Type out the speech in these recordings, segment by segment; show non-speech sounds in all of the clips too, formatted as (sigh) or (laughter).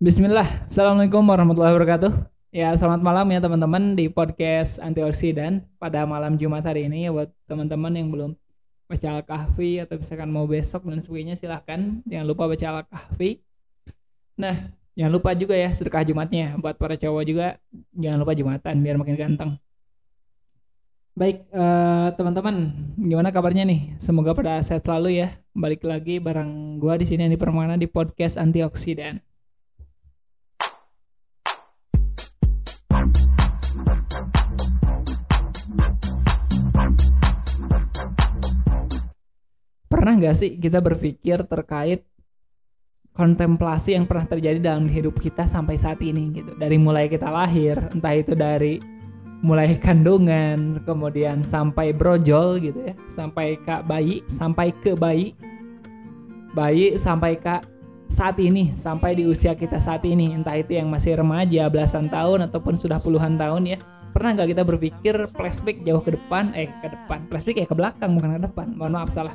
Bismillah, Assalamualaikum warahmatullahi wabarakatuh. Ya, selamat malam ya teman-teman di podcast Antioksidan pada malam Jumat hari ini ya buat teman-teman yang belum baca Al-Kahfi atau misalkan mau besok dan sebagainya silahkan jangan lupa baca Al-Kahfi. Nah, jangan lupa juga ya sedekah Jumatnya buat para cowok juga jangan lupa Jumatan biar makin ganteng. Baik, eh, teman-teman, gimana kabarnya nih? Semoga pada sehat selalu ya. Balik lagi bareng gua di sini di Permana di podcast Antioksidan. Nggak sih kita berpikir terkait kontemplasi yang pernah terjadi dalam hidup kita sampai saat ini gitu. Dari mulai kita lahir, entah itu dari mulai kandungan, kemudian sampai brojol gitu ya, sampai ke bayi, sampai ke bayi, bayi sampai ke saat ini, sampai di usia kita saat ini, entah itu yang masih remaja, belasan tahun ataupun sudah puluhan tahun ya. Pernah nggak kita berpikir flashback jauh ke depan, eh ke depan, flashback ya ke belakang bukan ke depan, mohon maaf salah.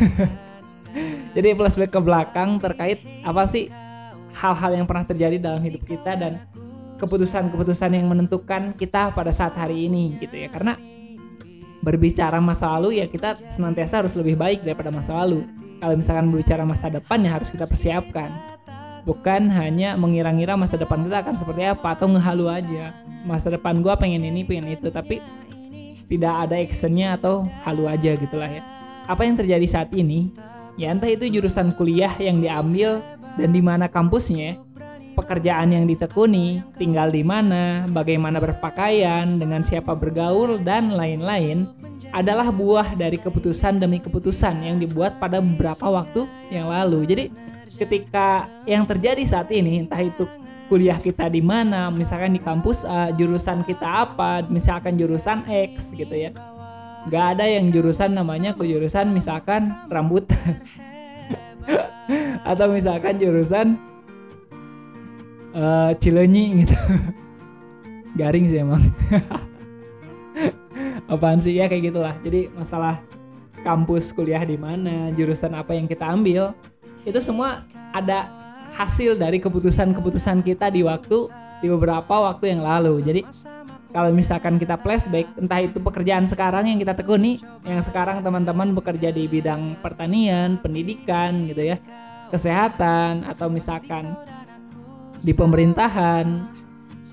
(laughs) Jadi flashback ke belakang terkait apa sih hal-hal yang pernah terjadi dalam hidup kita dan keputusan-keputusan yang menentukan kita pada saat hari ini gitu ya. Karena berbicara masa lalu ya kita senantiasa harus lebih baik daripada masa lalu. Kalau misalkan berbicara masa depan ya harus kita persiapkan. Bukan hanya mengira-ngira masa depan kita akan seperti apa atau ngehalu aja. Masa depan gua pengen ini, pengen itu, tapi tidak ada actionnya atau halu aja gitulah ya. Apa yang terjadi saat ini ya entah itu jurusan kuliah yang diambil dan di mana kampusnya, pekerjaan yang ditekuni, tinggal di mana, bagaimana berpakaian, dengan siapa bergaul dan lain-lain adalah buah dari keputusan demi keputusan yang dibuat pada beberapa waktu yang lalu. Jadi ketika yang terjadi saat ini entah itu kuliah kita di mana, misalkan di kampus A, jurusan kita apa, misalkan jurusan X gitu ya nggak ada yang jurusan namanya ke jurusan misalkan rambut. (laughs) Atau misalkan jurusan uh, Cilenyi gitu. (laughs) Garing sih emang. (laughs) Apaan sih? Ya kayak gitulah. Jadi masalah kampus kuliah di mana jurusan apa yang kita ambil itu semua ada hasil dari keputusan-keputusan kita di waktu di beberapa waktu yang lalu. Jadi kalau misalkan kita flashback entah itu pekerjaan sekarang yang kita tekuni yang sekarang teman-teman bekerja di bidang pertanian pendidikan gitu ya kesehatan atau misalkan di pemerintahan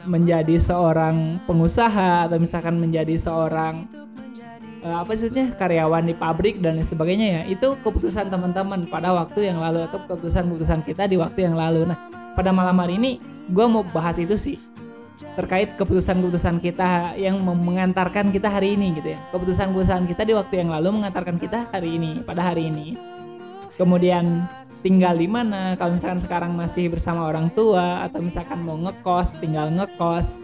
menjadi seorang pengusaha atau misalkan menjadi seorang uh, apa sihnya karyawan di pabrik dan sebagainya ya itu keputusan teman-teman pada waktu yang lalu atau keputusan-keputusan kita di waktu yang lalu. Nah pada malam hari ini gue mau bahas itu sih terkait keputusan-keputusan kita yang mengantarkan kita hari ini gitu ya. Keputusan-keputusan kita di waktu yang lalu mengantarkan kita hari ini pada hari ini. Kemudian tinggal di mana? Kalau misalkan sekarang masih bersama orang tua atau misalkan mau ngekos tinggal ngekos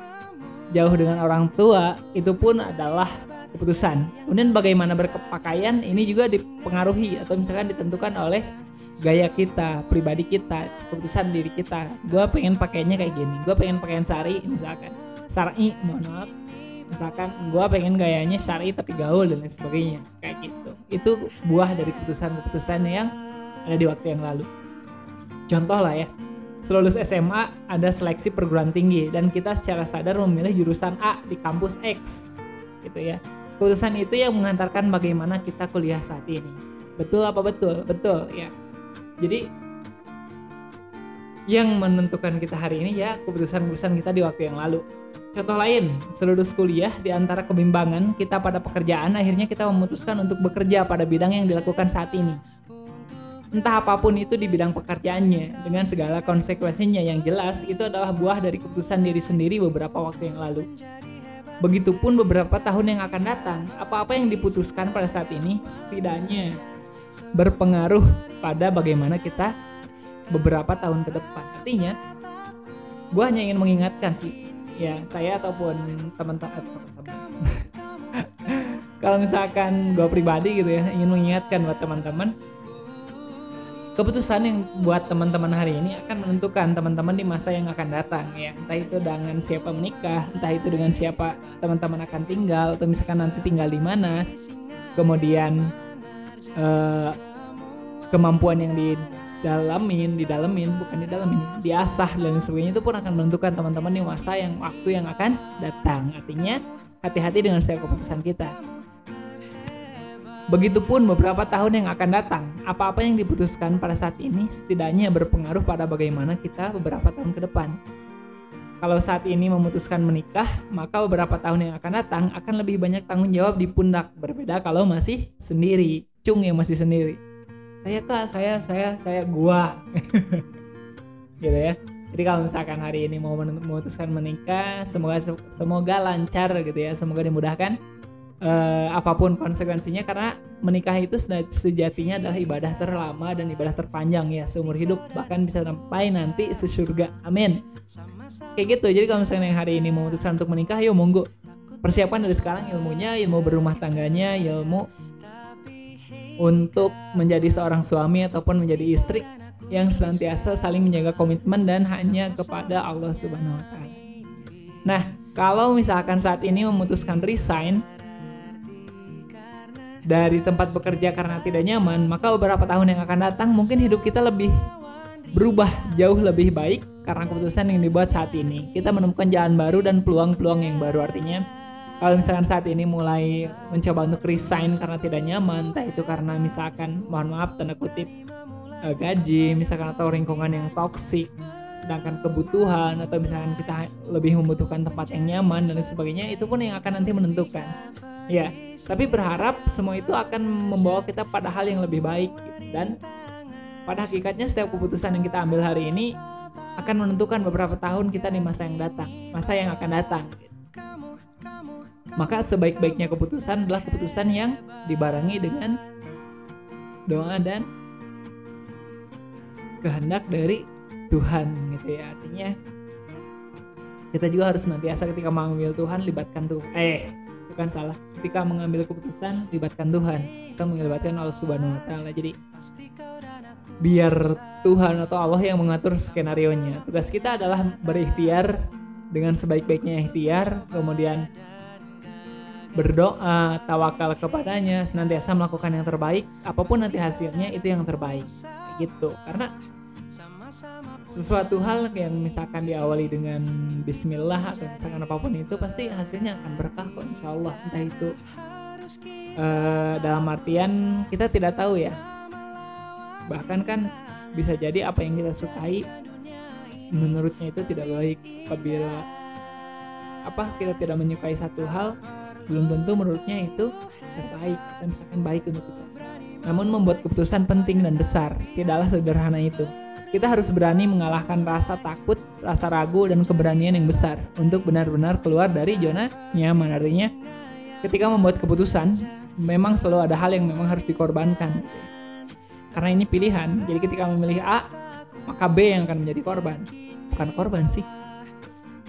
jauh dengan orang tua itu pun adalah keputusan. Kemudian bagaimana berpakaian ini juga dipengaruhi atau misalkan ditentukan oleh gaya kita pribadi kita keputusan diri kita. Gue pengen pakainya kayak gini. Gue pengen pakaian sari misalkan. Sari mohon maaf. Misalkan gue pengen gayanya sari tapi gaul dan lain sebagainya. Kayak gitu. Itu buah dari keputusan-keputusan yang ada di waktu yang lalu. Contoh lah ya. Selulus SMA ada seleksi perguruan tinggi. Dan kita secara sadar memilih jurusan A di kampus X. Gitu ya. Keputusan itu yang mengantarkan bagaimana kita kuliah saat ini. Betul apa betul? Betul ya jadi yang menentukan kita hari ini ya keputusan-keputusan kita di waktu yang lalu. Contoh lain, seluruh kuliah di antara kebimbangan kita pada pekerjaan akhirnya kita memutuskan untuk bekerja pada bidang yang dilakukan saat ini. Entah apa pun itu di bidang pekerjaannya, dengan segala konsekuensinya yang jelas itu adalah buah dari keputusan diri sendiri beberapa waktu yang lalu. Begitupun beberapa tahun yang akan datang, apa-apa yang diputuskan pada saat ini setidaknya berpengaruh pada bagaimana kita beberapa tahun ke depan. Artinya, gue hanya ingin mengingatkan sih, ya saya ataupun teman-teman. (laughs) Kalau misalkan gue pribadi gitu ya ingin mengingatkan buat teman-teman keputusan yang buat teman-teman hari ini akan menentukan teman-teman di masa yang akan datang ya. Entah itu dengan siapa menikah entah itu dengan siapa teman-teman akan tinggal atau misalkan nanti tinggal di mana. Kemudian uh, kemampuan yang dalamin, didalemin, bukan didalemin, diasah dan sebagainya itu pun akan menentukan teman-teman di masa yang waktu yang akan datang. Artinya hati-hati dengan setiap keputusan kita. Begitupun beberapa tahun yang akan datang, apa-apa yang diputuskan pada saat ini setidaknya berpengaruh pada bagaimana kita beberapa tahun ke depan. Kalau saat ini memutuskan menikah, maka beberapa tahun yang akan datang akan lebih banyak tanggung jawab di pundak. Berbeda kalau masih sendiri, cung yang masih sendiri. Saya kak, saya, saya, saya, gua. (laughs) gitu ya. Jadi kalau misalkan hari ini mau memutuskan menikah, semoga semoga lancar gitu ya, semoga dimudahkan uh, apa pun konsekuensinya karena menikah itu sejatinya adalah ibadah terlama dan ibadah terpanjang ya seumur hidup bahkan bisa sampai nanti sesurga amin kayak gitu jadi kalau misalnya yang hari ini memutuskan untuk menikah yuk monggo persiapan dari sekarang ilmunya ilmu berumah tangganya ilmu untuk menjadi seorang suami ataupun menjadi istri yang senantiasa saling menjaga komitmen dan hanya kepada Allah Subhanahu wa taala. Nah, kalau misalkan saat ini memutuskan resign dari tempat bekerja karena tidak nyaman, maka beberapa tahun yang akan datang mungkin hidup kita lebih berubah jauh lebih baik karena keputusan yang dibuat saat ini. Kita menemukan jalan baru dan peluang-peluang yang baru artinya kalau misalkan saat ini mulai mencoba untuk resign karena tidak nyaman, entah itu karena misalkan mohon maaf tanda kutip eh, gaji, misalkan atau lingkungan yang toksik, sedangkan kebutuhan atau misalkan kita lebih membutuhkan tempat yang nyaman dan sebagainya itu pun yang akan nanti menentukan ya tapi berharap semua itu akan membawa kita pada hal yang lebih baik gitu. dan pada hakikatnya setiap keputusan yang kita ambil hari ini akan menentukan beberapa tahun kita di masa yang datang masa yang akan datang gitu. Maka sebaik-baiknya keputusan adalah keputusan yang dibarengi dengan doa dan kehendak dari Tuhan gitu ya. Artinya kita juga harus nantiasa ketika mengambil Tuhan libatkan tuh eh bukan salah. Ketika mengambil keputusan libatkan Tuhan. Kita melibatkan Allah Subhanahu Wa Taala. Jadi biar Tuhan atau Allah yang mengatur skenario nya tugas kita adalah berikhtiar dengan sebaik-baiknya ikhtiar kemudian berdoa tawakal kepadanya senantiasa melakukan yang terbaik apa pun nanti hasilnya itu yang terbaik. Gitu. Karena sesuatu hal yang misalkan diawali dengan Bismillah atau misalkan apa pun itu pasti hasilnya akan berkah kok Insya Allah entah itu uh, dalam artian kita tidak tahu ya. Bahkan kan bisa jadi apa yang kita sukai menurutnya itu tidak baik apabila apa kita tidak menyukai satu hal belum tentu menurutnya itu terbaik dan misalkan baik untuk kita namun membuat keputusan penting dan besar tidaklah sederhana itu kita harus berani mengalahkan rasa takut, rasa ragu, dan keberanian yang besar untuk benar-benar keluar dari zona nyaman. Artinya, ketika membuat keputusan, memang selalu ada hal yang memang harus dikorbankan. Karena ini pilihan, jadi ketika memilih A, maka B yang akan menjadi korban. Bukan korban sih,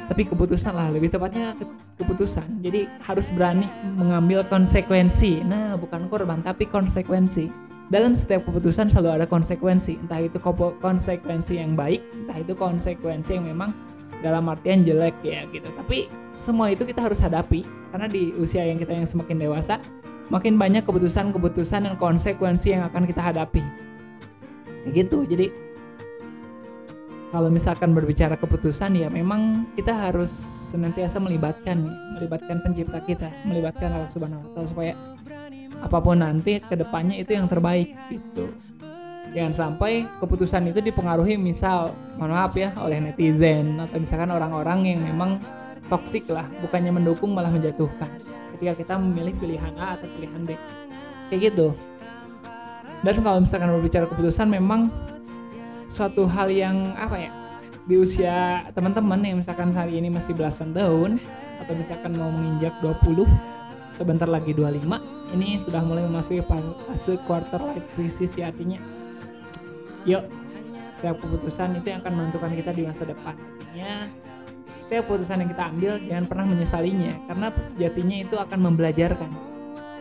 tapi keputusan lah, lebih tepatnya keputusan. Jadi harus berani mengambil konsekuensi. Nah, bukan korban, tapi konsekuensi. Dalam setiap keputusan selalu ada konsekuensi. Entah itu konsekuensi yang baik entah itu konsekuensi yang memang dalam artian jelek ya gitu. Tapi semua itu kita harus hadapi. Karena di usia yang kita yang semakin dewasa makin banyak keputusan-keputusan dan konsekuensi yang akan kita hadapi. Gitu. Jadi kalau misalkan berbicara keputusan ya memang kita harus senantiasa melibatkan melibatkan pencipta kita melibatkan Allah Subhanahu wa taala supaya apa pun nanti ke depannya itu yang terbaik gitu. Jangan sampai keputusan itu dipengaruhi misal mohon maaf ya oleh netizen atau misalkan orang-orang yang memang toksik lah bukannya mendukung malah menjatuhkan. Ketika kita memilih pilihan A atau pilihan B. Kayak gitu. Dan kalau misalkan berbicara keputusan memang suatu hal yang apa ya di usia teman-teman yang misalkan saat ini masih belasan tahun atau misalkan mau menginjak 20 sebentar lagi 25 ini sudah mulai memasuki fase quarter life crisis ya artinya. Yuk setiap keputusan itu yang akan menentukan kita di masa depan artinya setiap keputusan yang kita ambil jangan pernah menyesalinya karena sejatinya itu akan membelajarkan.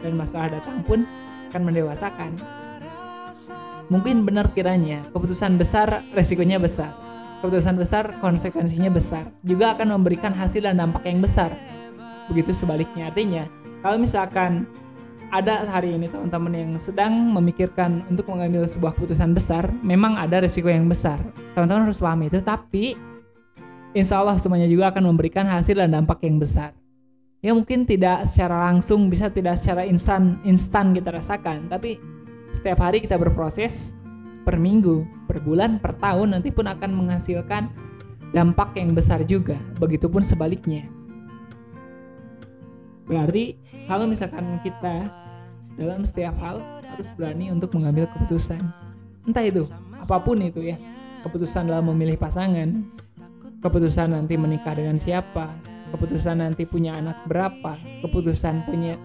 Dan masalah datang pun akan mendewasakan mungkin benar kiranya keputusan besar resikonya besar. Keputusan besar konsekuensinya besar. Juga akan memberikan hasil dan dampak yang besar. Begitu sebaliknya. Artinya kalau misalkan ada hari ini teman-teman yang sedang memikirkan untuk mengambil sebuah keputusan besar, memang ada resiko yang besar. Teman-teman harus pahami itu, tapi insya Allah semuanya juga akan memberikan hasil dan dampak yang besar. Ya mungkin tidak secara langsung, bisa tidak secara instan instan kita rasakan, tapi setiap hari kita berproses per minggu, per bulan, per tahun nanti pun akan menghasilkan dampak yang besar juga. Begitupun sebaliknya. Berarti kalau misalkan kita dalam setiap hal harus berani untuk mengambil keputusan. Entah itu, apa pun itu ya. Keputusan dalam memilih pasangan, keputusan nanti menikah dengan siapa, keputusan nanti punya anak berapa, keputusan punya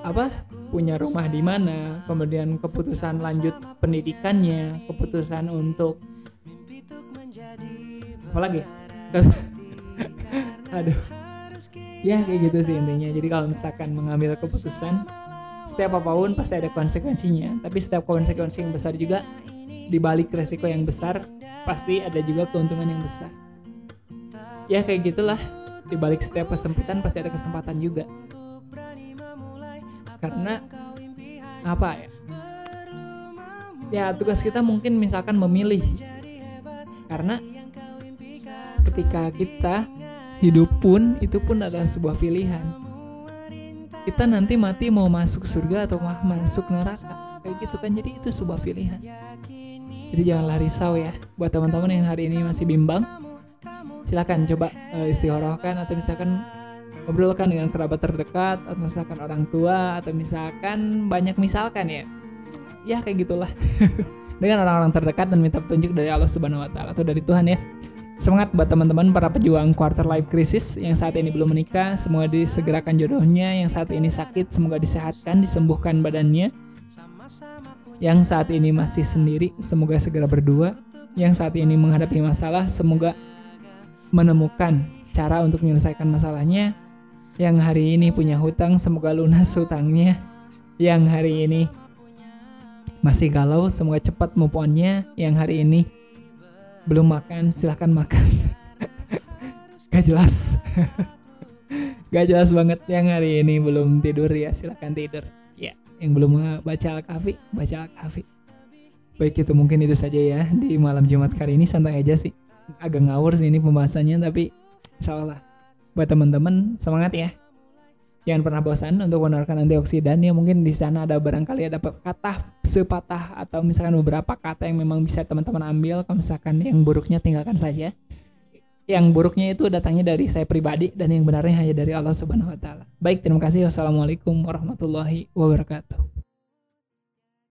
apa? Punya rumah di mana, kemudian keputusan lanjut pendidikannya, keputusan untuk apa lagi? (laughs) Aduh. Ya kayak gitu sih intinya. Jadi kalau misalkan mengambil keputusan setiap apa pun pasti ada konsekuensinya. Tapi setiap konsekuensi yang besar juga di balik resiko yang besar pasti ada juga keuntungan yang besar. Ya kayak gitulah. Di balik setiap kesempitan pasti ada kesempatan juga karena apa ya? Ya tugas kita mungkin misalkan memilih. Karena ketika kita hidup pun itu pun adalah sebuah pilihan. Kita nanti mati mau masuk surga atau mau masuk neraka. Kayak gitu kan jadi itu sebuah pilihan. Jadi janganlah risau ya. Buat teman-teman yang hari ini masih bimbang silahkan coba uh, istihorohkan atau misalkan ngobrolkan dengan kerabat terdekat atau misalkan orang tua atau misalkan banyak misalkan ya ya kayak gitulah (laughs) dengan orang-orang terdekat dan minta petunjuk dari Allah Subhanahu wa taala atau dari Tuhan ya Semangat buat teman-teman para pejuang quarter life crisis yang saat ini belum menikah, semoga disegerakan jodohnya, yang saat ini sakit semoga disehatkan, disembuhkan badannya. Yang saat ini masih sendiri, semoga segera berdua. Yang saat ini menghadapi masalah, semoga menemukan cara untuk menyelesaikan masalahnya. Yang hari ini punya hutang, semoga lunas hutangnya. Yang hari ini masih galau, semoga cepat move on-nya. Yang hari ini belum makan silahkan makan (laughs) gak jelas (laughs) gak jelas banget yang hari ini belum tidur ya silahkan tidur ya yang belum baca al-kafi baca al-kafi baik itu mungkin itu saja ya di malam Jumat kali ini santai aja sih agak ngawur sih ini pembahasannya tapi insya Allah buat teman-teman semangat ya jangan pernah bosan untuk menawarkan antioksidan ya mungkin di sana ada barangkali ada kata sepatah atau misalkan beberapa kata yang memang bisa teman-teman ambil kalau misalkan yang buruknya tinggalkan saja yang buruknya itu datangnya dari saya pribadi dan yang benarnya hanya dari Allah Subhanahu wa taala. Baik, terima kasih. Wassalamualaikum warahmatullahi wabarakatuh.